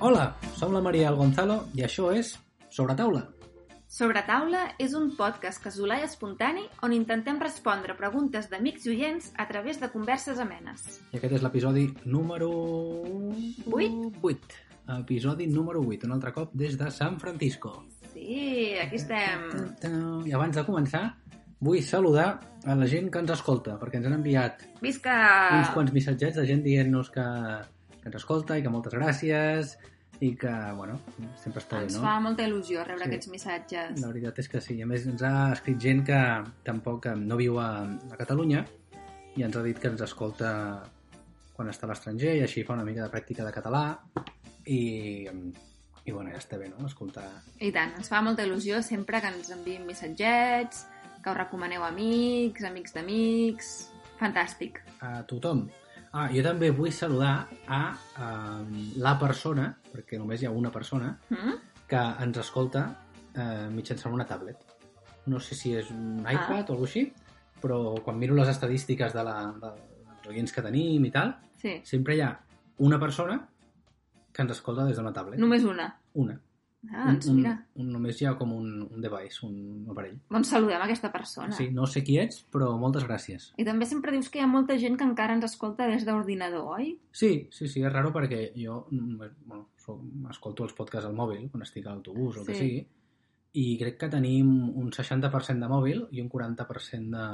Hola, som la Maria i el Gonzalo i això és Sobre Taula. Sobre taula és un podcast casolà i espontani on intentem respondre preguntes d'amics i oients a través de converses amenes. I aquest és l'episodi número... Vuit? 8. Episodi número 8, un altre cop des de San Francisco. Sí, aquí estem. I abans de començar, vull saludar a la gent que ens escolta, perquè ens han enviat Visca! uns quants missatgets de gent dient-nos que, que ens escolta i que moltes gràcies i que, bueno, sempre està bé, Ens no? fa molta il·lusió rebre Sí. aquests missatges. La veritat és que sí. A més, ens ha escrit gent que tampoc eh, no viu a, a Catalunya i ens ha dit que ens escolta quan està a l'estranger i així fa una mica de pràctica de català i, i bueno, ja està bé, no?, escoltar... I tant, ens fa molta il·lusió sempre que ens enviïn missatgets, que us recomaneu a amics, amics d'amics... Fantàstic. a tothom. Ah, jo també vull saludar a, a la persona, perquè només hi ha una persona, Mm? que ens escolta eh, mitjançant una tablet. No sé si és un Ah. iPad o alguna així, però quan miro les estadístiques de la, de, dels oients que tenim i tal, Sí, sempre hi ha una persona que ens escolta des d'una tablet. només una. Una. Ah, doncs un, mira. un, un, només hi ha com un, un device, un aparell. Doncs saludem aquesta persona. Sí, no sé qui ets, però moltes gràcies. I també sempre dius que hi ha molta gent que encara ens escolta des d'ordinador, oi? Sí, sí, sí, és raro perquè jo mm, bueno, soc, escolto els podcasts al mòbil quan estic a l'autobús o el que Sí. sigui i crec que tenim un 60% de mòbil i un 40% de,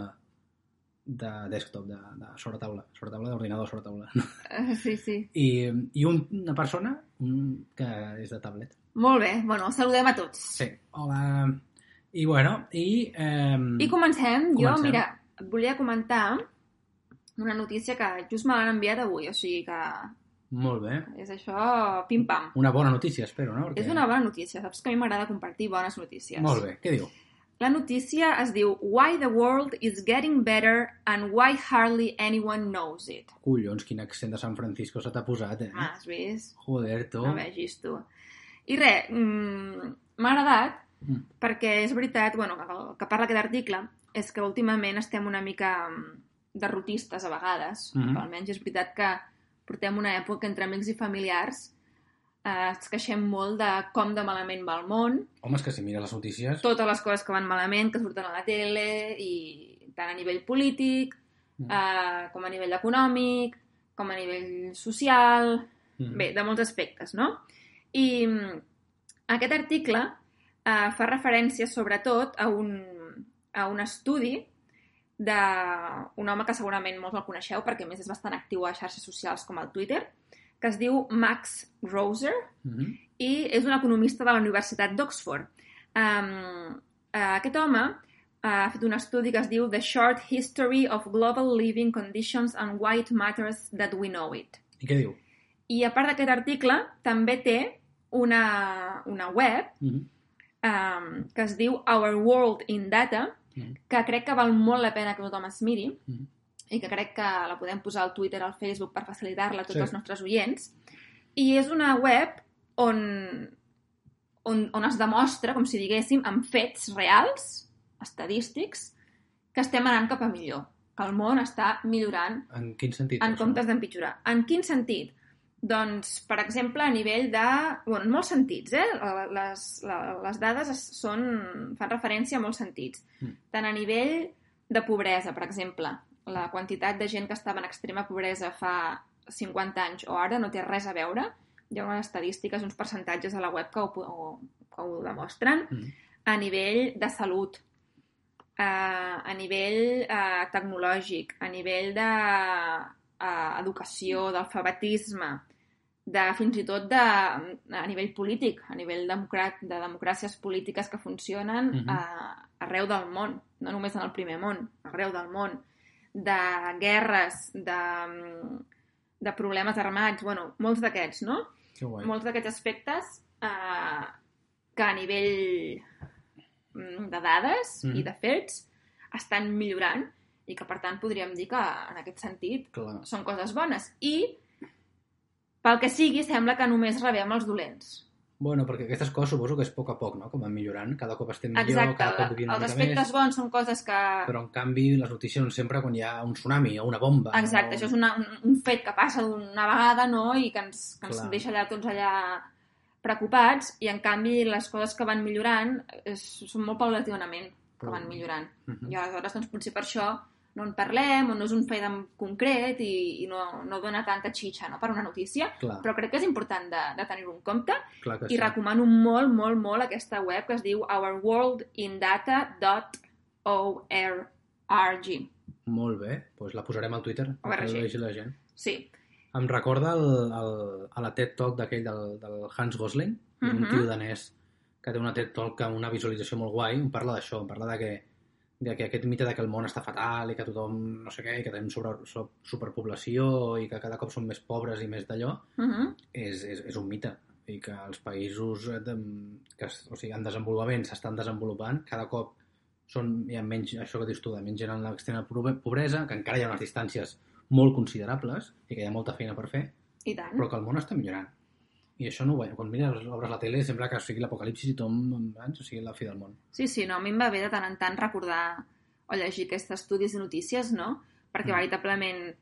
de desktop, de, de sobre taula, sobre taula d'ordinador sobre taula. Uh, sí, sí. I, i un, una persona un, que és de tablet. Molt bé, bueno, saludem a tots. Sí, hola. I bueno, i... Eh, I comencem. Jo, Comencem. mira, et volia comentar una notícia que just me l'han enviat avui, o sigui que Molt bé. és això pim-pam. Una bona notícia, espero, no? És una bona notícia, saps que a mi m'agrada compartir bones notícies. Molt bé, què diu? La notícia es diu Why the world is getting better and why hardly anyone knows it. Collons, quin accent de San Francisco se t'ha posat, eh? Ah, has vist? Joder, tu. No vegis tu. I res, mm, m'ha agradat Mm. perquè és veritat, bueno, el que parla aquest article és que últimament estem una mica mm, derrotistes a vegades, Mhm. però almenys és veritat que portem una època entre amics i familiars eh, ens queixem molt de com de malament va el món, Home, és que si mires les notícies... totes les coses que van malament, que surten a la tele, i tant a nivell polític, Mm. eh, com a nivell econòmic, com a nivell social, Mm. Bé, de molts aspectes, no? I mm, aquest article eh, fa referència sobretot a un, a un estudi d'un home que segurament molts el coneixeu perquè més és bastant actiu a xarxes socials com el Twitter, que es diu Max Roser Mhm. i és un economista de la Universitat d'Oxford. Um, aquest home ha fet un estudi que es diu The Short History of Global Living Conditions and Why It Matters That We Know It. I què diu? I a part d'aquest article, també té una, una web Mhm. um, que es diu Our World in Data, Mhm. que crec que val molt la pena que tothom es miri Mhm. i que crec que la podem posar al Twitter, al Facebook per facilitar-la a tots Sí. els nostres oients. I és una web on, on, on es demostra, com si diguéssim, amb fets reals, estadístics, que estem anant cap a millor, que el món està millorant En quin sentit? en això? comptes d'empitjorar. En quin sentit? Doncs, per exemple, a nivell de... Bueno, en molts sentits, eh? Les, les dades es- són, fan referència a molts sentits. Mm. Tant a nivell de pobresa, per exemple. La quantitat de gent que estava en extrema pobresa fa 50 anys o ara no té res a veure. Hi ha unes estadístiques, uns percentatges a la web que ho, ho, que ho demostren. Mm. A nivell de salut, eh, a nivell eh, tecnològic, a nivell de eh, educació, d'alfabetisme, de fins i tot de, a nivell polític, a nivell democrat, de democràcies polítiques que funcionen Mhm. a, arreu del món, no només en el primer món, arreu del món, de guerres, de, de problemes armats, bueno, molts d'aquests, no? Molts d'aquests aspectes eh, que a nivell mm, de dades Mhm. i de fets estan millorant i que, per tant, podríem dir que, en aquest sentit, Clar. són coses bones. I, pel que sigui, sembla que només rebem els dolents. Bueno, perquè aquestes coses suposo que és a poc a poc, no? Com van millorant. Cada cop estem millor, Exacte, cada cop vivim els aspectes més. bons són coses que... Però, en canvi, les notícies són sempre quan hi ha un tsunami o una bomba. Exacte, o... això és una, un, fet que passa d'una vegada, no?, i que ens, que ens Clar. deixa allà tots allà preocupats i, en canvi, les coses que van millorant és, són molt paulatinament que van millorant. Mhm. I aleshores, doncs, potser per això no en parlem o no és un fet en concret i, i no, no dona tanta xitxa no, per una notícia, Clar, però crec que és important de, de tenir-ho en compte clar i sí. recomano molt, molt, molt aquesta web que es diu ourworldindata.org. Molt bé, doncs la posarem al Twitter perquè ho vegi la gent. Sí. Em recorda el, el, a la TED Talk d'aquell del, del Hans Gosling, és un Mhm. tio danès que té una TED Talk amb una visualització molt guai, em parla d'això, em parla de que, de que aquest mite de que el món està fatal i que tothom, no sé què, i que tenim sobre, so- superpoblació i que cada cop som més pobres i més d'allò, Uh -huh. és, és, és un mite i que els països eh, de, que o sigui, en desenvolupament s'estan desenvolupant, cada cop són, hi ha menys, això que dius tu, de menys gent en l'extrema pobre- pobresa, que encara hi ha unes distàncies molt considerables i que hi ha molta feina per fer, I tant. però que el món està millorant. I això no ho veiem. Quan mires, obres la tele, sembla que sigui l'apocalipsis i tothom, o sigui, la fi del món. Sí, sí, no, a mi em va bé de tant en tant recordar o llegir aquests estudis de notícies, no? Perquè Mm. veritablement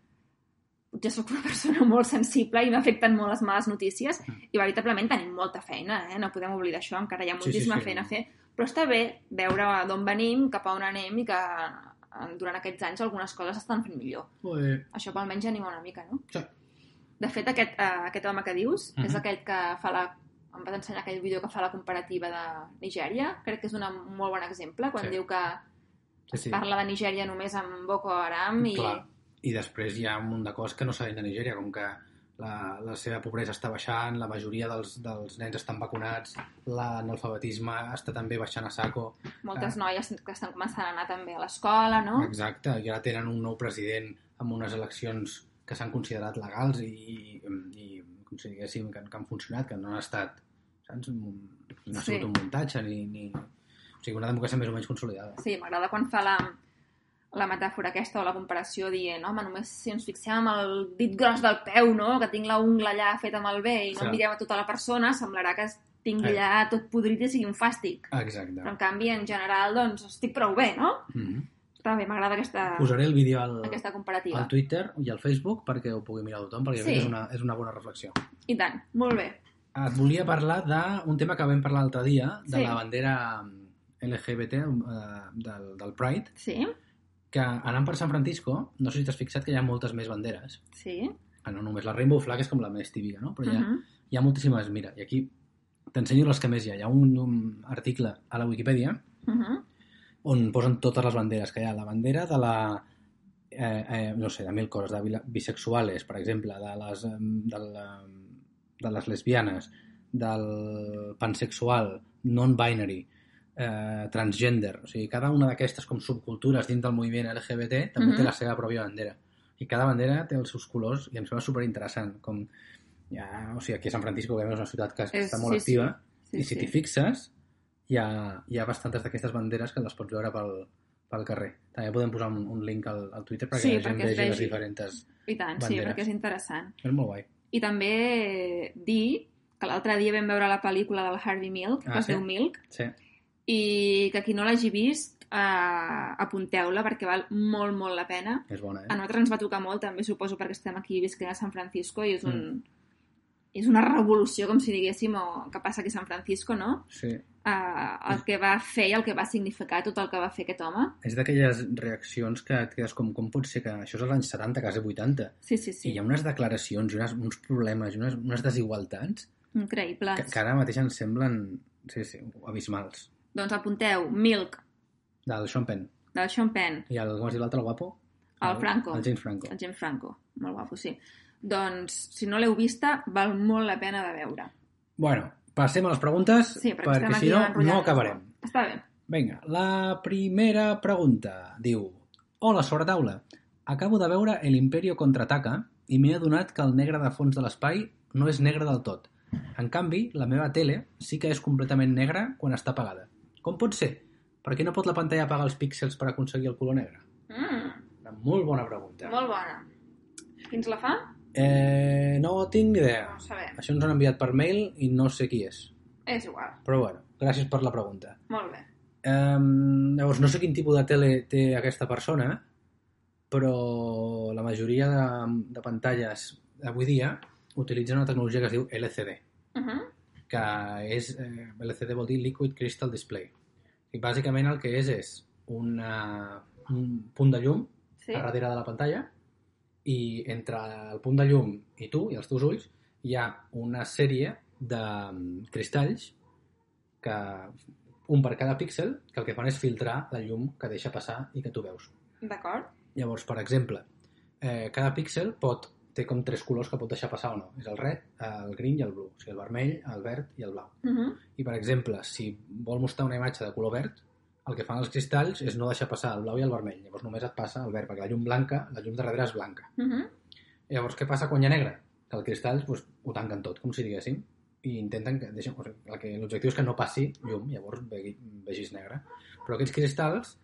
jo sóc una persona molt sensible i m'afecten molt les males notícies Mm. i veritablement tenim molta feina, eh? no podem oblidar això, encara hi ha Sí, sí, moltíssima sí. feina a fer, però està bé veure d'on venim, cap a on anem i que eh, durant aquests anys algunes coses estan fent millor. Ué. Això per almenys anima una mica, no? Sí. De fet, aquest, uh, aquest home que dius Mhm. és aquell que fa la... Em vas ensenyar aquell vídeo que fa la comparativa de Nigèria. Crec que és un molt bon exemple, quan Sí. diu que Sí, sí. parla de Nigèria només amb Boko Haram i... Clar. I després hi ha un munt de coses que no sabem de Nigèria, com que la, la seva pobresa està baixant, la majoria dels, dels nens estan vacunats, l'analfabetisme està també baixant a saco. Moltes Ah. noies que estan començant a anar també a l'escola, no? Exacte, i ara tenen un nou president amb unes eleccions que s'han considerat legals i, i, i com si diguéssim, que, que han funcionat, que no han estat, saps? No ha Sí. sigut un muntatge, ni, ni... O sigui, una democràcia més o menys consolidada. Sí, m'agrada quan fa la, la metàfora aquesta o la comparació dient, home, només si ens fixem amb el dit gros del peu, no?, que tinc la ungla allà feta amb el bé i no Sí. mirem a tota la persona, semblarà que tingui Eh. allà tot podrit i sigui un fàstic. Exacte. Però, en canvi, en general, doncs, estic prou bé, no? Mm -hmm. Està bé, m'agrada aquesta, Posaré el vídeo al, aquesta comparativa. al Twitter i al Facebook perquè ho pugui mirar tothom, perquè Sí. que és una, és una bona reflexió. I tant, molt bé. Et volia parlar d'un tema que vam parlar l'altre dia, de Sí. la bandera LGBT eh, del, del Pride, Sí, que anant per San Francisco, no sé si t'has fixat que hi ha moltes més banderes. sí. Ah, No només la Rainbow Flag és com la més típica, no? Però hi ha, Uh -huh. hi ha moltíssimes. Mira, i aquí t'ensenyo les que més hi ha. Hi ha un, un article a la Wikipedia Uh -huh. On posen totes les banderes que hi ha. La bandera de la... Eh, eh, no sé, de mil coses, de bisexuales, per exemple, de les, de, la, de les lesbianes, del pansexual, non-binary, eh, transgender. O sigui, cada una d'aquestes com subcultures dins del moviment LGBT també Mhm. té la seva pròpia bandera. I cada bandera té els seus colors i em sembla superinteressant. Com, ja, o sigui, aquí a San Francisco, que és una ciutat que, És- està molt sí, sí. activa, Sí, i si sí. t'hi fixes, hi ha, hi ha bastantes d'aquestes banderes que les pots veure pel, pel carrer. També podem posar un, un link al, al Twitter perquè Sí, la gent perquè es vegi les vegi. diferents... I tant, sí, banderes. perquè és interessant. És molt guai. I també dir que l'altre dia vam veure la pel·lícula del Harvey Milk, que Ah, es sí? diu Milk, Sí. i que qui no l'hagi vist, eh, apunteu-la perquè val molt, molt la pena. És bona, eh? A nosaltres ens va tocar molt, també suposo, perquè estem aquí visquent a San Francisco i és un... Mm. És una revolució, com si diguéssim, o que passa aquí a San Francisco, no? Sí. Uh, el que va fer i el que va significar tot el que va fer aquest home. És d'aquelles reaccions que et quedes com, com pot ser que això és als anys 70, quasi 80, Sí, sí, i sí. hi ha unes declaracions i unes, uns problemes i unes, unes desigualtats Increïbles. que, que ara mateix ens semblen sí, sí, abismals. Doncs apunteu Milk, Del Sean Penn. del Sean Penn, I el, com es diu l'altre, el guapo? El Franco. El James Franco. el James Franco. Molt guapo, sí. Doncs, si no l'heu vista, val molt la pena de veure. Bueno, passem a les preguntes, Sí, perquè, perquè si no, no acabarem. Està bé. Vinga, la primera pregunta diu Hola, sobretaula. Acabo de veure El Imperio contraataca i m'he adonat que el negre de fons de l'espai no és negre del tot. En canvi, la meva tele sí que és completament negra quan està apagada. Com pot ser? Per què no pot la pantalla apagar els píxels per aconseguir el color negre? Mm, Una molt bona pregunta. molt bona. Qui ens la fa? Eh, no tinc ni idea. No ho sabem. Això ens ho han enviat per mail i no sé qui és. És igual. Però bueno, gràcies per la pregunta. Molt bé. Um, llavors, no sé quin tipus de tele té aquesta persona, però la majoria de, de pantalles avui dia utilitzen una tecnologia que es diu LCD. Uh -huh. que és, eh, LCD vol dir Liquid Crystal Display. I bàsicament el que és és una, un punt de llum Sí? a darrere de la pantalla i entre el punt de llum i tu i els teus ulls hi ha una sèrie de mm, cristalls que un per cada píxel que el que fan és filtrar la llum que deixa passar i que tu veus. D'acord. Llavors, per exemple, eh, cada píxel pot té com tres colors que pot deixar passar o no. És el red, el green i el blue. O sigui, el vermell, el verd i el blau. Uh -huh. I, per exemple, si vol mostrar una imatge de color verd, el que fan els cristalls és no deixar passar el blau i el vermell. Llavors només et passa el verd, perquè la llum blanca, la llum de darrere és blanca. Uh -huh. Llavors, què passa quan hi ha negre? Que els cristalls pues, ho tanquen tot, com si diguéssim, i intenten que... deixen- o sigui, L'objectiu és que no passi llum, llavors vegi, vegis negre. Però aquests cristalls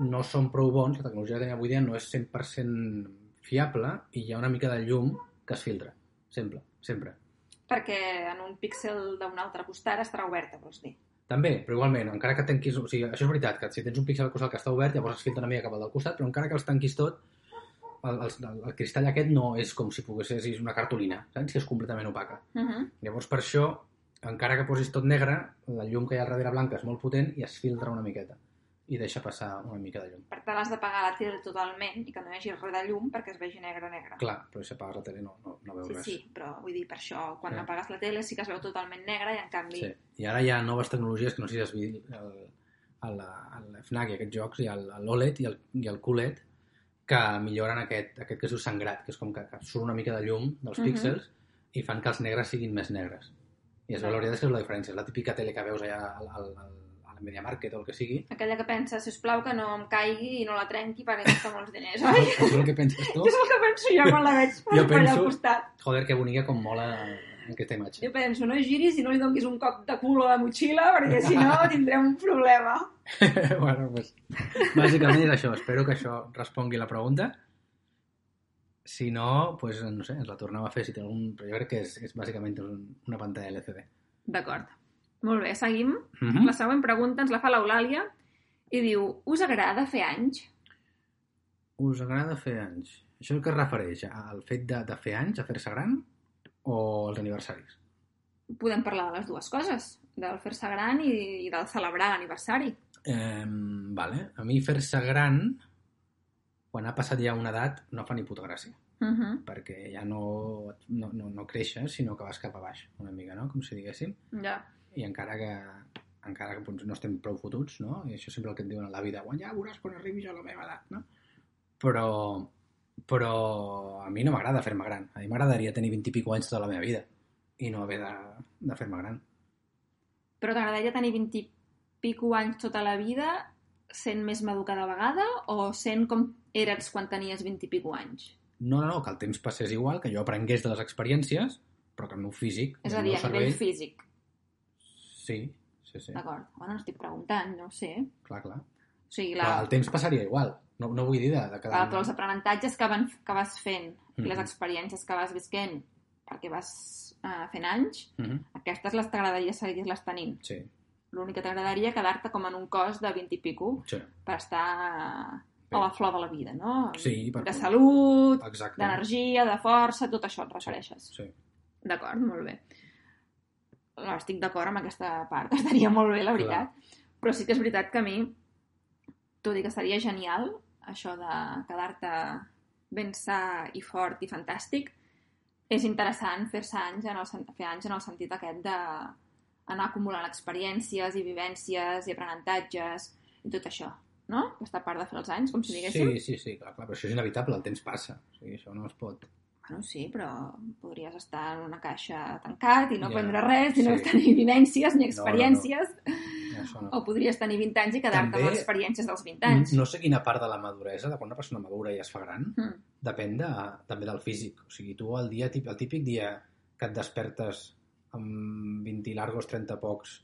no són prou bons, la tecnologia que tenim avui dia no és 100% fiable i hi ha una mica de llum que es filtra, sempre, sempre. Perquè en un píxel d'un altre costat estarà oberta, vols dir. També, però igualment, encara que tanquis... O sigui, això és veritat, que si tens un píxel al costat que està obert, llavors es filtra una mica cap al del costat, però encara que els tanquis tot, el, el, el cristall aquest no és com si poguessis una cartolina, saps? Que és completament opaca. Uh -huh. Llavors, per això, encara que posis tot negre, la llum que hi ha darrere blanca és molt potent i es filtra una miqueta i deixa passar una mica de llum. Per tant, has d'apagar la tele totalment i que no hi hagi res de llum perquè es vegi negre, negre. Clar, però si apagues la tele no, no, no veus Sí, res. sí, però vull dir, per això, quan Sí. apagues la tele sí que es veu totalment negre i en canvi... Sí. I ara hi ha noves tecnologies que no sé si has vist el, el, el FNAC i aquests jocs, i l'OLED i el, i el QLED, que milloren aquest, aquest que es diu sangrat, que és com que, que surt una mica de llum dels Mhm. píxels i fan que els negres siguin més negres. I es veu, la veritat és que és la diferència. És la típica tele que veus allà al, al, al, al Media Market o el que sigui. Aquella que pensa, si plau que no em caigui i no la trenqui perquè costa molts diners, oi? És el que penses tu? és el que penso jo quan la veig Jo per allà al penso- costat. Joder, que bonica com mola aquesta imatge. Jo penso, no giris i no li donguis un cop de cul a la motxilla perquè si no tindrem un problema. bueno, pues, bàsicament és això. Espero que això respongui la pregunta. Si no, pues, no sé, ens la tornem a fer si té algun... Però jo crec que és, és bàsicament un, una pantalla LCD. D'acord. Molt bé, seguim. Mm -hmm. La següent pregunta ens la fa l'Eulàlia i diu, us agrada fer anys? Us agrada fer anys? Això que es refereix al fet de, de fer anys, a fer-se gran, o als aniversaris? Podem parlar de les dues coses, del fer-se gran i, i del celebrar l'aniversari. Eh, vale. A mi fer-se gran, quan ha passat ja una edat, no fa ni puta gràcia. Uh -huh. perquè ja no, no, no, no creixes, sinó que vas cap a baix, una mica, no? Com si diguéssim. Ja. I encara que encara que doncs, no estem prou fotuts, no? I això sempre el que et diuen a la vida, quan ja veuràs quan arribi jo a la meva edat, no? Però, però a mi no m'agrada fer-me gran. A mi m'agradaria tenir 20 i pico anys tota la meva vida i no haver de, de fer-me gran. Però t'agradaria tenir 20 i pico anys tota la vida sent més madur cada vegada o sent com eres quan tenies 20 i pico anys? No, no, no, que el temps passés igual, que jo aprengués de les experiències, però que el meu físic, És a dir, a nivell físic. Sí, sí, sí, D'acord. Bueno, estic preguntant, no ho sé. clar, clar. O sigui, La... Però el temps passaria igual. No, no vull dir de, de Clar, quedar... però els aprenentatges que, van, que vas fent i les experiències que vas visquent perquè vas uh, fent anys, Mhm, aquestes les t'agradaria seguir-les tenint. Sí, L'únic que t'agradaria quedar-te com en un cos de 20 i pico sí. per estar a la flor de la vida, no? Sí, per De salut, d'energia, de força, tot això et refereixes. Sí. D'acord, molt bé. No, estic d'acord amb aquesta part, estaria molt bé, la veritat. Però sí que és veritat que a mi, tot i que seria genial, això de quedar-te ben sa i fort i fantàstic, és interessant fer-se anys en el, fer anys en el sentit aquest de anar acumulant experiències i vivències i aprenentatges i tot això, no? Aquesta part de fer els anys, com si diguéssim. Sí, sí, sí, clar, clar, però això és inevitable, el temps passa. O sigui, això no es pot... Bueno, sí, però podries estar en una caixa tancat i no Ja, aprendre res, i no sí. tenir vivències ni no, no. experiències, Això no. o podries tenir 20 anys i quedar-te amb les experiències dels 20 anys. No sé quina part de la maduresa, de quan una persona madura i es fa gran, Mm. depèn de, també del físic. O sigui, tu el dia, el típic dia que et despertes amb 20 i largos, 30 pocs,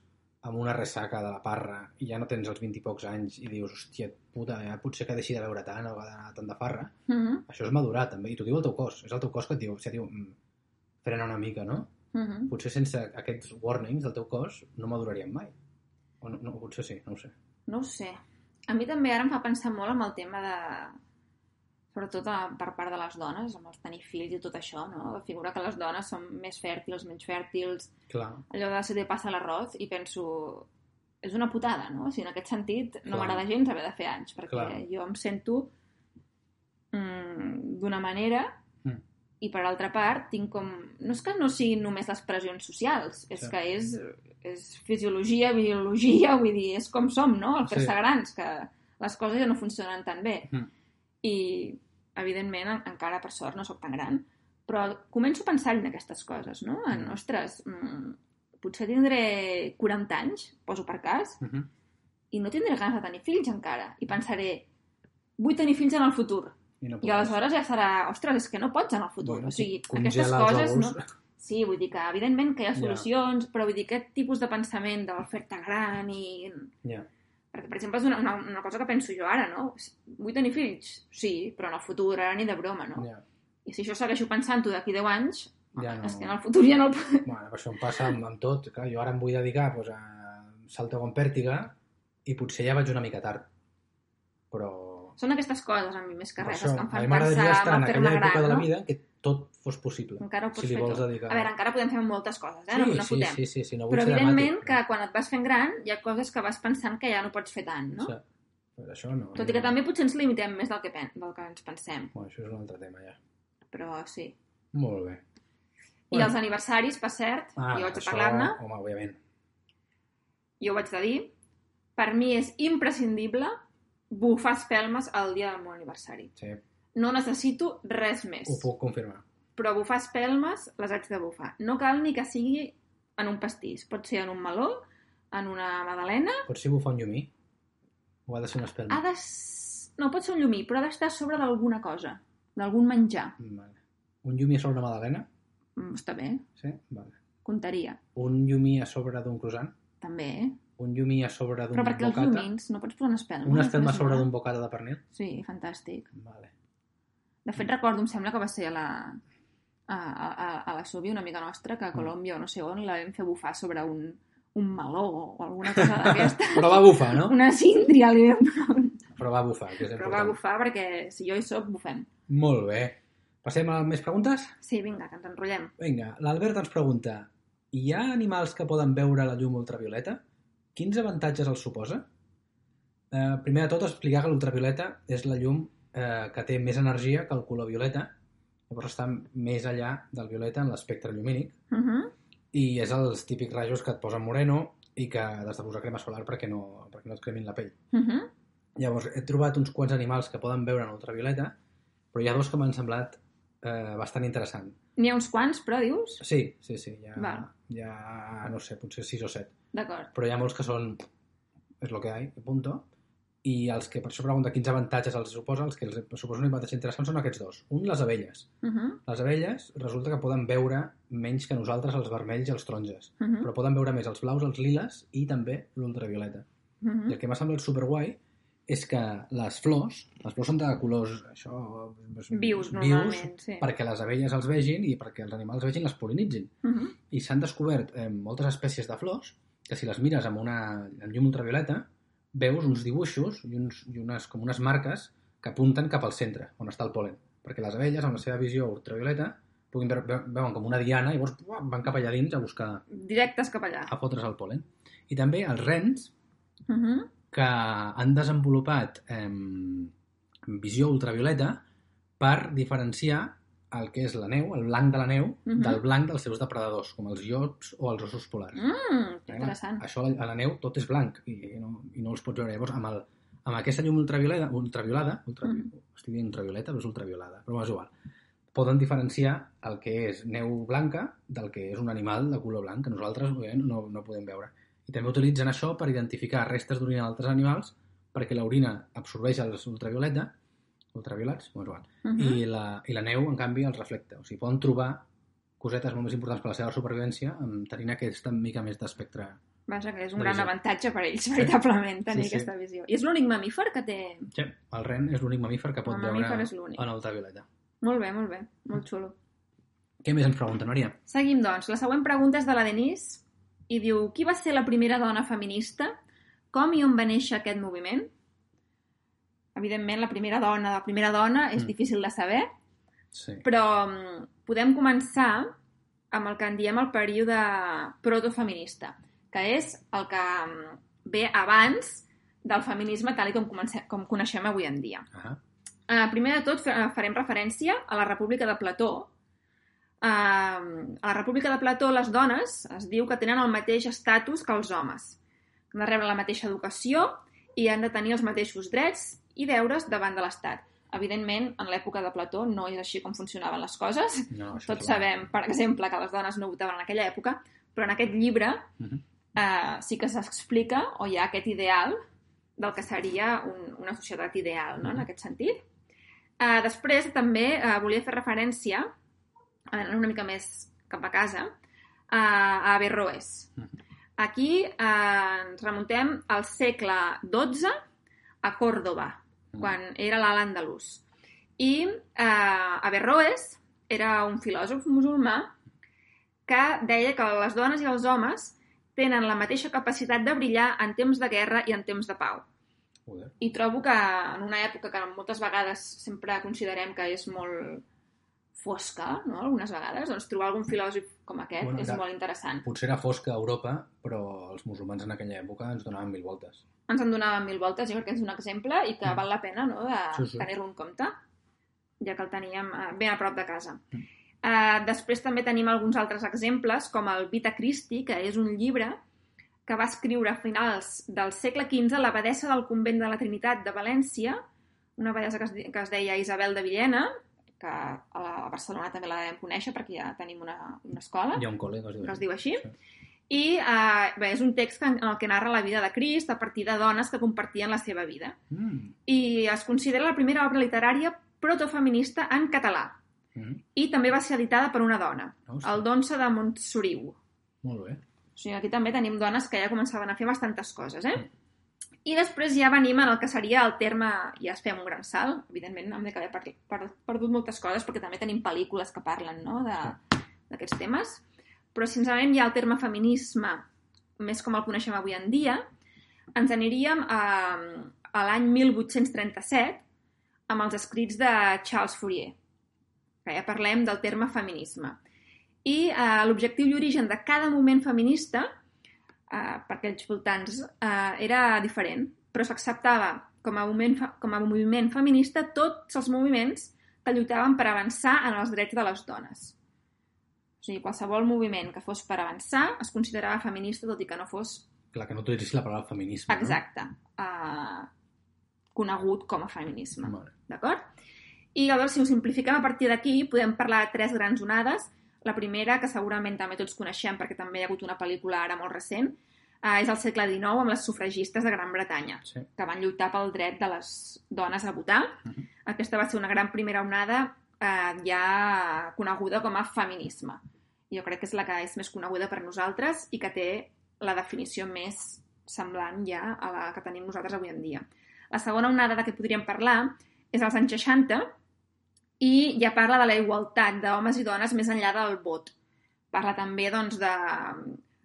amb una ressaca de la parra i ja no tens els 20 i pocs anys i dius, hòstia, puta, ja potser que deixi de beure tant o d'anar tant de farra, Mhm, això és madurar també, i t'ho diu el teu cos, és el teu cos que et diu, que diu mm, frena una mica, no? mhm. Potser sense aquests warnings del teu cos no maduraríem mai. O no, no, potser sí, no ho sé. No ho sé. A mi també ara em fa pensar molt amb el tema de sobretot a, per part de les dones, amb els tenir fills i tot això, no? La figura que les dones són més fèrtils, menys fèrtils, Clar, allò de se te passa l'arròs, i penso, és una putada, no? O sigui, en aquest sentit, no m'agrada gens haver de fer anys, perquè Clar. jo em sento mm, d'una manera Mm. i per altra part tinc com... No és que no siguin només les pressions socials, és Sí. que és, és fisiologia, biologia, vull dir, és com som, no? El fer-se Sí. grans, que les coses ja no funcionen tan bé. Mm. I, evidentment, en- encara per sort no sóc tan gran, però començo a pensar en aquestes coses, no? En, Mm. ostres, mm, potser tindré 40 anys, poso per cas, uh -huh. i no tindré ganes de tenir fills encara. I pensaré, vull tenir fills en el futur. I no I aleshores ja serà, ostres, és que no pots en el futur. Bueno, o sigui, aquestes coses... No... Sí, vull dir que, evidentment, que hi ha solucions, però vull dir, aquest tipus de pensament de l'oferta gran i... Ja. Perquè, per exemple, és una, una, una cosa que penso jo ara, no? Vull tenir fills? Sí, però en el futur, ara ni de broma, no? Ja. I si això segueixo pensant-ho d'aquí 10 anys, Ja no. és que en el futur ja no el... Bueno, però això em passa amb, amb tot. Clar, jo ara em vull dedicar doncs, a salto con pèrtiga i potser ja vaig una mica tard. Però... Són aquestes coses, a mi, més que res, això, que em fan pensar en època gran, de la no? vida què tot fos possible. Encara ho pots si li fer vols dedicar... A veure, encara podem fer moltes coses, eh? sí, no, no sí, fotem. sí, sí, sí, no vull Però, evidentment, dramàtic, que quan et vas fent gran hi ha coses que vas pensant que ja no pots fer tant, no? Sí. Però això no. Tot i que també potser ens limitem més del que, pen del que ens pensem, Bueno, això és un altre tema, ja. però sí. Molt bé. I els aniversaris, per cert, ah, jo vaig això, parlar-ne, Home, òbviament. jo ho vaig de dir, per mi és imprescindible bufar espelmes el dia del meu aniversari. Sí, No necessito res més. ho puc confirmar. Però bufar espelmes les haig de bufar. No cal ni que sigui en un pastís. Pot ser en un meló, en una magdalena... Pots ser bufar un llumí? O ha de ser un espelma? Ha de... No, pot ser un llumí, però ha d'estar sobre d'alguna cosa, d'algun menjar. Vale. Un llumí a sobre una magdalena? Mm, està bé, Sí? Vale. comptaria. Un llumí a sobre d'un croissant? També, eh? Un llumí a sobre d'un Però perquè els bocata? llumins no pots posar una espelma. Un no espelma a sobre d'un bocata de pernil? Sí, fantàstic. Vale. De fet, recordo, em sembla que va ser a la, a, a, a- la Subi, una amiga nostra, Mm. que a Colòmbia o no sé on la vam fer bufar sobre un, un meló o alguna cosa d'aquesta. Però va bufar, no? una síndria li vam Però va bufar, que és Però va important. bufar perquè si jo hi soc, bufem. Molt bé. Passem a més preguntes? Sí, vinga, que ens enrotllem. Vinga, l'Albert ens pregunta hi ha animals que poden veure la llum ultravioleta? Quins avantatges els suposa? Eh, primer de tot, explicar que l'ultravioleta és la llum eh, que té més energia que el color violeta, llavors està més allà del violeta en l'espectre llumínic, Uh -huh. i és els típics rajos que et posen moreno i que has de posar crema solar perquè no, perquè no et cremin la pell. Uh -huh. Llavors, he trobat uns quants animals que poden veure en ultravioleta, però hi ha dos que m'han semblat eh, bastant interessant. N'hi ha uns quants, però dius? Sí, sí, sí, hi ha, Val. hi ha no sé, potser 6 o 7, D'acord. però hi ha molts que són és lo que hay, punto. I els que per això pregunta quins avantatges els suposa, els que els suposa un avantatge interessant són aquests dos. Un, les abelles. Uh -huh. Les abelles resulta que poden veure menys que nosaltres els vermells i els taronges, Uh -huh. però poden veure més els blaus, els liles i també l'ultravioleta. Uh I -huh. el que m'ha semblat superguai és que les flors, les flors són de colors això, Vius, normalment, sí. perquè les abelles els vegin i perquè els animals vegin les pol·linitzin. Uh -huh. I s'han descobert eh, moltes espècies de flors que si les mires amb una amb llum ultravioleta veus uns dibuixos i, uns, i unes, com unes marques que apunten cap al centre, on està el pol·len. Perquè les abelles, amb la seva visió ultravioleta, puguin veure, ve- veuen com una diana i llavors uah, van cap allà dins a buscar, Directes cap allà. a fotre's el pol·len. I també els rens, Uh -huh. que han desenvolupat eh, visió ultravioleta per diferenciar el que és la neu, el blanc de la neu, Mhm. del blanc dels seus depredadors, com els llops o els ossos polars. Mm, Eh? interessant. Això a la neu tot és blanc i no, i no els pots veure. Llavors, amb, el, amb aquesta llum ultravioleta, ultraviolada, ultra, Mhm. estic dient ultravioleta, però és ultraviolada, però és igual, poden diferenciar el que és neu blanca del que és un animal de color blanc, que nosaltres no, no podem veure. I també utilitzen això per identificar restes d'orina d'altres animals, perquè l'orina absorbeix els ultravioleta, ultraviolats, no és igual, Uh -huh. i, la, i la neu, en canvi, els reflecta. O sigui, poden trobar cosetes molt més importants per la seva supervivència amb tenint aquesta mica més d'espectre. Vaja, que és un gran visió. avantatge per ells, veritablement, tenir Sí, sí. aquesta visió. I és l'únic mamífer que té... Sí, el ren és l'únic mamífer que pot El veure en ultravioleta. Molt bé, molt bé. Molt xulo. Què més ens pregunta, Núria? Seguim, doncs. La següent pregunta és de la Denise i diu Qui va ser la primera dona feminista? Com i on va néixer aquest moviment? Evidentment, la primera dona, la primera dona és Mm. difícil de saber, Sí. però mm, podem començar amb el que en diem el període protofeminista, que és el que mm, ve abans del feminisme tal i com, comencem, com coneixem avui en dia. Ah, Uh, primer de tot, fa- farem referència a la República de Plató. Uh, a la República de Plató, les dones es diu que tenen el mateix estatus que els homes. Han de rebre la mateixa educació i han de tenir els mateixos drets i deures davant de l'Estat. Evidentment, en l'època de Plató no és així com funcionaven les coses. no, Tots sabem, per exemple, que les dones no votaven en aquella època, però en aquest llibre Mhm. eh, sí que s'explica o hi ha aquest ideal del que seria un, una societat ideal, no?, en Mhm. aquest sentit. Eh, després també eh, volia fer referència, anant una mica més cap a casa, eh, a Averroes. Mhm. Aquí eh, ens remuntem al segle XII a Còrdoba. Quan era l'alt andalús. I eh, Averroes era un filòsof musulmà que deia que les dones i els homes tenen la mateixa capacitat de brillar en temps de guerra i en temps de pau. Joder. I trobo que en una època que moltes vegades sempre considerem que és molt fosca, no? algunes vegades, doncs trobar algun filòsof com aquest Bueno, és clar. molt interessant. Potser era fosca a Europa, però els musulmans en aquella època ens donaven mil voltes. Ens en donaven mil voltes, jo crec que és un exemple i que Mm. val la pena no, de Sí, sí. tenir-lo en compte, ja que el teníem eh, ben a prop de casa. Mm. Uh, després també tenim alguns altres exemples, com el Vita Christi, que és un llibre que va escriure a finals del segle XV l'abadessa del convent de la Trinitat de València, una abadessa que es, que es deia Isabel de Villena, que a Barcelona també la devem conèixer perquè ja tenim una, una escola Hi ha un col·le que es diu, que es diu així. Sí. I eh, bé, és un text que, en el que narra la vida de Crist a partir de dones que compartien la seva vida. Mm. I es considera la primera obra literària protofeminista en català. Mm. I també va ser editada per una dona, Ostres. el Donça de Montsoriu. Molt bé. O sigui, aquí també tenim dones que ja començaven a fer bastantes coses, eh? I després ja venim en el que seria el terme, ja es fem un gran salt, evidentment hem d'haver per, per, perdut moltes coses perquè també tenim pel·lícules que parlen no? de- d'aquests temes, però si ens anem ja al terme feminisme, més com el coneixem avui en dia, ens aniríem a, a l'any 1837 amb els escrits de Charles Fourier, que ja parlem del terme feminisme. I eh, l'objectiu i origen de cada moment feminista, eh, per aquells voltants, eh, era diferent, però s'acceptava com, a moment, com a moviment feminista tots els moviments que lluitaven per avançar en els drets de les dones. O sigui, qualsevol moviment que fos per avançar es considerava feminista, tot i que no fos Clar, que no utilitzis la paraula feminisme, exacte, eh, conegut com a no? feminisme. Vale. D'acord? I llavors, si ho simplifiquem a partir d'aquí, podem parlar de tres grans onades. La primera, que segurament també tots coneixem perquè també hi ha hagut una pel·lícula ara molt recent, eh, és el segle XIX amb les sufragistes de Gran Bretanya, Sí. que van lluitar pel dret de les dones a votar. Mhm. Aquesta va ser una gran primera onada eh, ja coneguda com a feminisme. Jo crec que és la que és més coneguda per nosaltres i que té la definició més semblant ja a la que tenim nosaltres avui en dia. La segona onada de què podríem parlar és als anys 60 i ja parla de la igualtat d'homes i dones més enllà del vot. Parla també doncs, de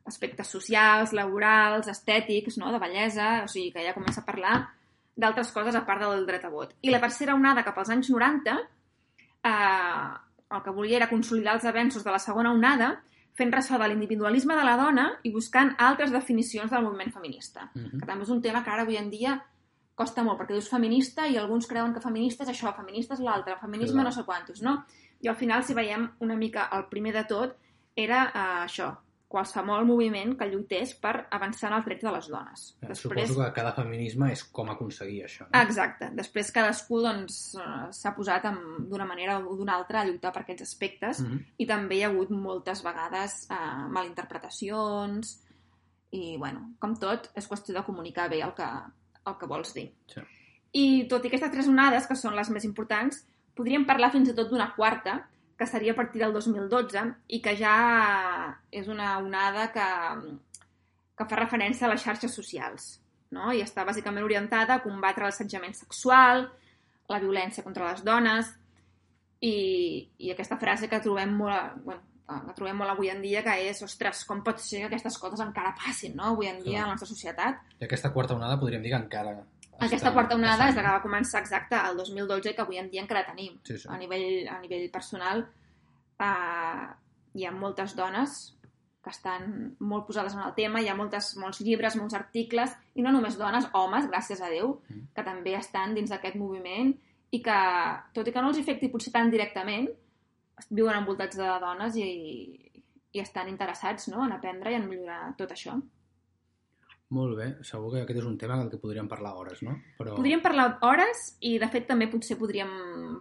aspectes socials, laborals, estètics, no? de bellesa, o sigui que ja comença a parlar d'altres coses a part del dret a vot. I la tercera onada, cap als anys 90, eh, el que volia era consolidar els avenços de la segona onada, fent ressò de l'individualisme de la dona i buscant altres definicions del moviment feminista Mhm. que també és un tema que ara avui en dia costa molt, perquè dius feminista i alguns creuen que feminista és això, feminista és l'altre, feminisme Clar. no sé quantos, no? I al final, si veiem una mica el primer de tot, era eh, això, qualsevol moviment que lluités per avançar en els drets de les dones. Eh, Suposo que cada feminisme és com aconseguir això, no? Exacte. Després cadascú doncs, eh, s'ha posat amb- d'una manera o d'una altra a lluitar per aquests aspectes Mhm. i també hi ha hagut moltes vegades eh, malinterpretacions i, bueno, com tot, és qüestió de comunicar bé el que, el que vols dir. Sí. I tot i aquestes tres onades, que són les més importants, podríem parlar fins i tot d'una quarta, que seria a partir del 2012 i que ja és una onada que, que fa referència a les xarxes socials no? i està bàsicament orientada a combatre l'assetjament sexual, la violència contra les dones i, i aquesta frase que trobem molt, bueno, que trobem molt avui en dia que és, ostres, com pot ser que aquestes coses encara passin no? avui en dia Clar. a la nostra societat? I aquesta quarta onada podríem dir que encara Aquesta quarta onada és la que va començar exacte el 2012 i que avui en dia encara tenim. Sí, sí. A nivell, a nivell personal eh, hi ha moltes dones que estan molt posades en el tema, hi ha moltes, molts llibres, molts articles, i no només dones, homes, gràcies a Déu, Mm. que també estan dins d'aquest moviment i que, tot i que no els afecti potser tan directament, viuen envoltats de dones i, i estan interessats no? en aprendre i en millorar tot això. Molt bé, segur que aquest és un tema del que podríem parlar hores, no? Però... Podríem parlar hores i, de fet, també potser podríem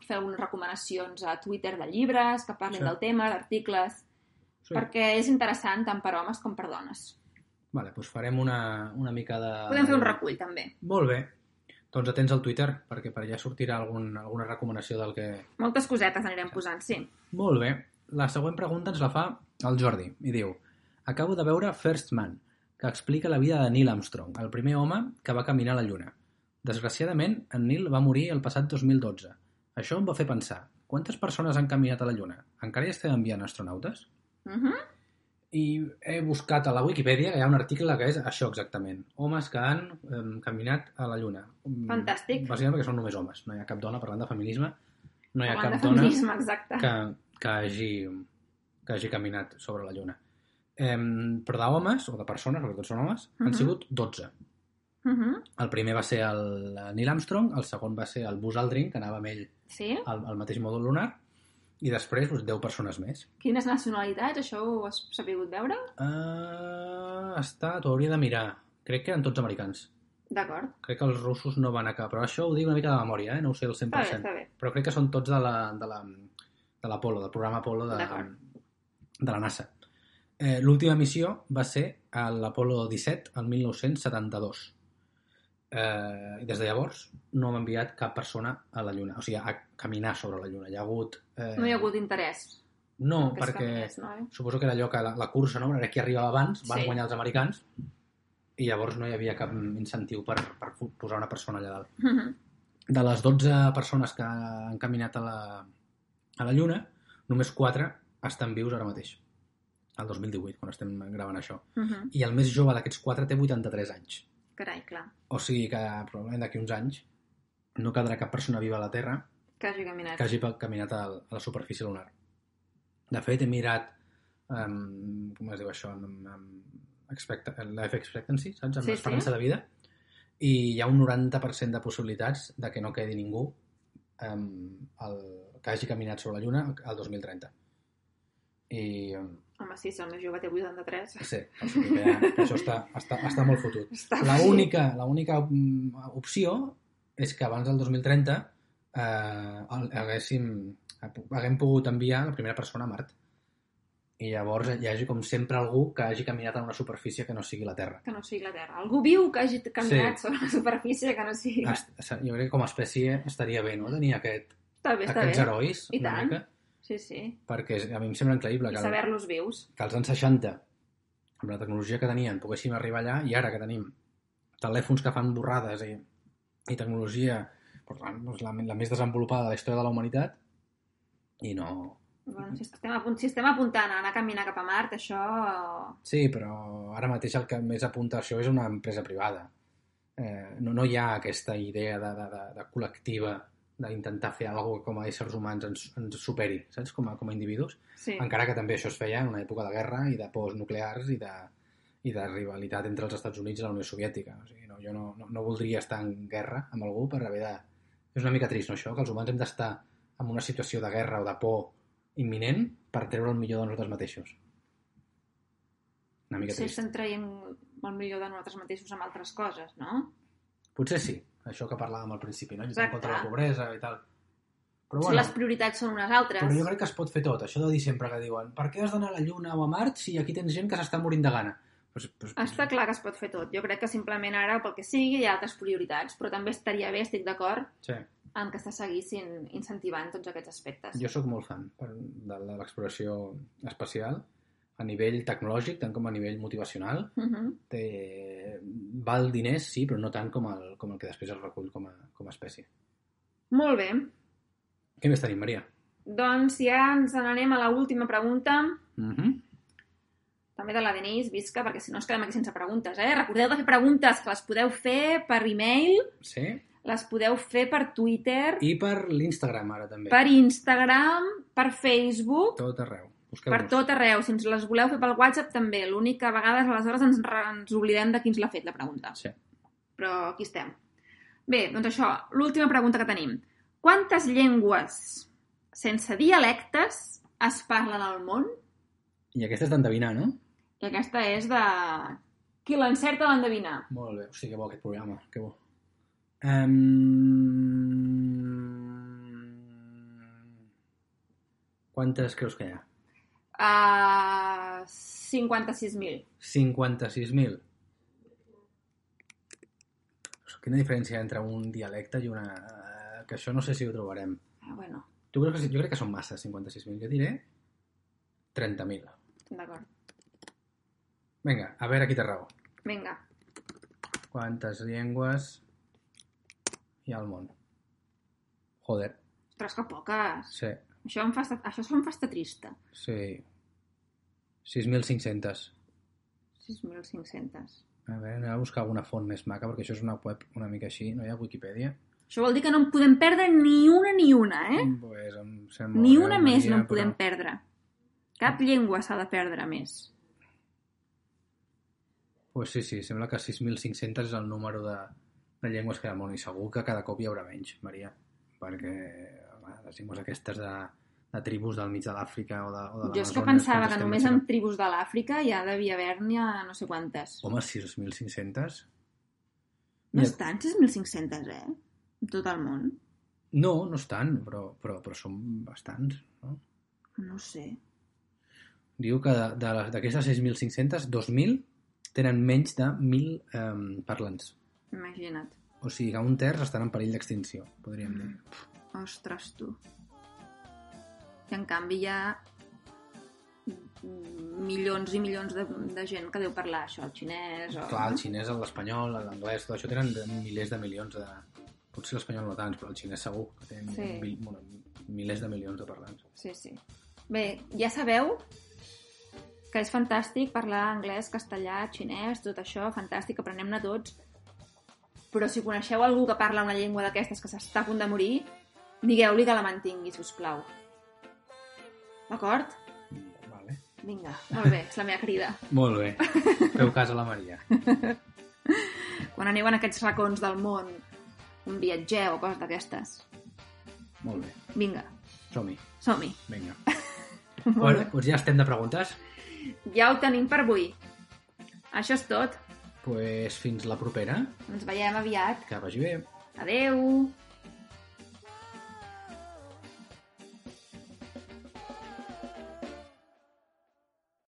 fer algunes recomanacions a Twitter de llibres que parlin Sí. del tema, d'articles, Sí. perquè és interessant tant per homes com per dones. Vale, doncs farem una, una mica de... Podem fer un recull, també. Molt bé. Doncs atents al Twitter, perquè per allà sortirà algun, alguna recomanació del que... Moltes cosetes anirem posant, sí. Molt bé. La següent pregunta ens la fa el Jordi i diu Acabo de veure First Man, que explica la vida de Neil Armstrong, el primer home que va caminar a la Lluna. Desgraciadament, en Neil va morir el passat 2012. Això em va fer pensar, quantes persones han caminat a la Lluna? Encara hi estem enviant astronautes? Uh -huh. I he buscat a la Wikipedia, que hi ha un article que és això exactament. Homes que han eh, caminat a la Lluna. Mm, Fantàstic. Bàsicament perquè són només homes. No hi ha cap dona parlant de feminisme. No hi ha Parlant cap dona exacte. que, que, hagi, que hagi caminat sobre la Lluna. Eh, però d'homes, o de persones, perquè tots són homes, han Mhm. sigut 12. Uh -huh. El primer va ser el Neil Armstrong, el segon va ser el Buzz Aldrin, que anava amb ell Sí? al, al mateix mòdul lunar, i després doncs, 10 persones més. Quines nacionalitats? Això ho has sapigut veure? Uh, està, t'ho hauria de mirar. Crec que eren tots americans. D'acord. Crec que els russos no van a cap, però això ho dic una mica de memòria, eh? no ho sé el 100%. Està bé, està bé. Però crec que són tots de la, de la, de l'Apolo, del programa Apolo de, de la NASA. Eh, L'última missió va ser a l'Apolo 17, el 1972. Eh, I des de llavors no hem enviat cap persona a la Lluna, o sigui, a caminar sobre la Lluna. Hi ha hagut... Eh, No hi ha hagut interès. No, que perquè caminés, no, eh? suposo que era allò que la, la cursa, no? Era qui arribava abans, van Sí. guanyar els americans, i llavors no hi havia cap incentiu per, per posar una persona allà dalt. Uh -huh. De les 12 persones que han caminat a la, a la Lluna, només 4 estan vius ara mateix, el 2018, quan estem gravant això. Uh -huh. I el més jove d'aquests 4 té 83 anys. Carai, clar. O sigui que probablement d'aquí uns anys no quedarà cap persona viva a la Terra Que hagi caminat. que hagi caminat a la superfície lunar. De fet, he mirat um, com es diu això? Amb expect life expectancy, saps? Amb Sí, l'esperança sí. de vida. I hi ha un 90% de possibilitats de que no quedi ningú um, el, que hagi caminat sobre la Lluna al 2030. I um, Home, sí, si el meu jove té 83. sí, ja, això està, està, està molt fotut. Està La única, la única mm, opció és que abans del 2030 eh, haguéssim, haguem pogut enviar la primera persona a Mart. I llavors hi hagi, com sempre, algú que hagi caminat en una superfície que no sigui la Terra. Que no sigui la Terra. Algú viu que hagi caminat Sí. sobre la superfície que no sigui... Est- Jo crec que com a espècie estaria bé, no?, tenir aquest, Està bé, està aquests bé. herois, I una tant. mica, Sí, sí. perquè a mi em sembla increïble I que, saber-los vius. que als anys 60, amb la tecnologia que tenien, poguéssim arribar allà, i ara que tenim telèfons que fan borrades i, i tecnologia per tant, doncs, la, la més desenvolupada de la història de la humanitat, i no... Bueno, si estem, apunt, si estem apuntant a anar a caminar cap a Mart, això... Sí, però ara mateix el que més apunta a això és una empresa privada. Eh, no, no hi ha aquesta idea de, de, de, de col·lectiva d'intentar fer alguna que com a éssers humans ens, ens superi, saps? Com a, com a individus. Sí. Encara que també això es feia en una època de guerra i de pors nuclears i de, i de rivalitat entre els Estats Units i la Unió Soviètica. O sigui, no, jo no, no, no voldria estar en guerra amb algú per haver de... És una mica trist, no, això? Que els humans hem d'estar en una situació de guerra o de por imminent per treure el millor de nosaltres mateixos. Una mica Sí, trist. estem traient el millor de nosaltres mateixos amb altres coses, no? Potser sí, això que parlàvem al principi, no? Lluitar Exacte. contra la pobresa i tal. Però bueno, les prioritats són unes altres. però jo crec que es pot fer tot. Això de dir sempre que diuen per què has d'anar a la Lluna o a Mart si aquí tens gent que s'està morint de gana? Pues, pues, Està clar que es pot fer tot. Jo crec que simplement ara, pel que sigui, hi ha altres prioritats, però també estaria bé, estic d'acord, Sí. en que se seguissin incentivant tots aquests aspectes. Jo sóc molt fan de, de l'exploració espacial a nivell tecnològic, tant com a nivell motivacional. Uh -huh. Té... Val diners, sí, però no tant com el, com el que després es recull com a, com a espècie. Molt bé. Què més tenim, Maria? Doncs ja ens n'anem a la última pregunta. Mm -hmm. també de la Denise, visca, perquè si no ens quedem aquí sense preguntes, eh? Recordeu de fer preguntes, que les podeu fer per e-mail, Sí? les podeu fer per Twitter, I per l'Instagram, ara, també. per Instagram, per Facebook, Tot arreu. Busqueu per tot arreu. Si ens les voleu fer pel WhatsApp, també. L'únic que a vegades, aleshores, ens, ens oblidem de qui ens l'ha fet, la pregunta. Sí. Però aquí estem. Bé, doncs això, l'última pregunta que tenim. Quantes llengües sense dialectes es parlen al món? I aquesta és d'endevinar, no? I aquesta és de... Qui l'encerta l'endevina. Molt bé. Sigui, que bo aquest programa. Que bo. Um... Quantes creus que hi ha? Uh, 56.000. 56.000. Quina diferència entre un dialecte i una... Que això no sé si ho trobarem. Ah, bueno, Tu creus que, jo crec que són massa, 56.000. Jo diré 30.000. d'acord. Vinga, a veure qui té raó. Vinga. Quantes llengües hi ha al món? Joder, Ostres, que poques. sí, Això em fa, estar- això em fa estar trista. sí. 6.500. 6.500. A veure, anem a buscar alguna font més maca, perquè això és una web una mica així, no hi ha Wikipedia. Això vol dir que no en podem perdre ni una ni una, eh? Pues em sembla Ni una més no en podem però- perdre. Cap llengua s'ha de perdre més. Pues sí, sí, sembla que 6.500 és el número de, de llengües que hi ha al món i segur que cada cop hi haurà menys, Maria, perquè home, les llengües aquestes de, de tribus del mig de l'Àfrica o de, o de Jo és que pensava que només en tribus de l'Àfrica ja devia haver-n'hi no sé quantes. Home, 6.500? No Mira, estan 6.500, eh? En tot el món. No, no estan, però, però, però són bastants, no? No sé. Diu que d'aquestes 6.500, 2.000 tenen menys de 1.000 eh, parlants. Imagina't. O sigui que un terç estan en perill d'extinció, podríem dir. Mm. Ostres, tu. I en canvi hi ha milions i milions de, de gent que deu parlar això, el xinès o... Clar, el xinès, l'espanyol, l'anglès, tot això tenen milers de milions de... Potser l'espanyol no tants, però el xinès segur, que tenen Sí. mil, bueno, milers de milions de parlants. Sí, sí. Bé, ja sabeu que és fantàstic parlar anglès, castellà, xinès, tot això, fantàstic, aprenem-ne tots. Però si coneixeu algú que parla una llengua d'aquestes que s'està a punt de morir, digueu-li que la mantingui, si us plau. D'acord? Vale. Vinga, molt bé, és la meva crida. Molt bé. Feu cas a la Maria. Quan aneu en aquests racons del món, un viatgeu o coses d'aquestes. Molt bé. Vinga, Som-hi. som-hi. Vinga. Bueno, doncs ja estem de preguntes. Ja ho tenim per avui. Això és tot. pues fins la propera. Ens veiem aviat. Que vagi bé. Adeu!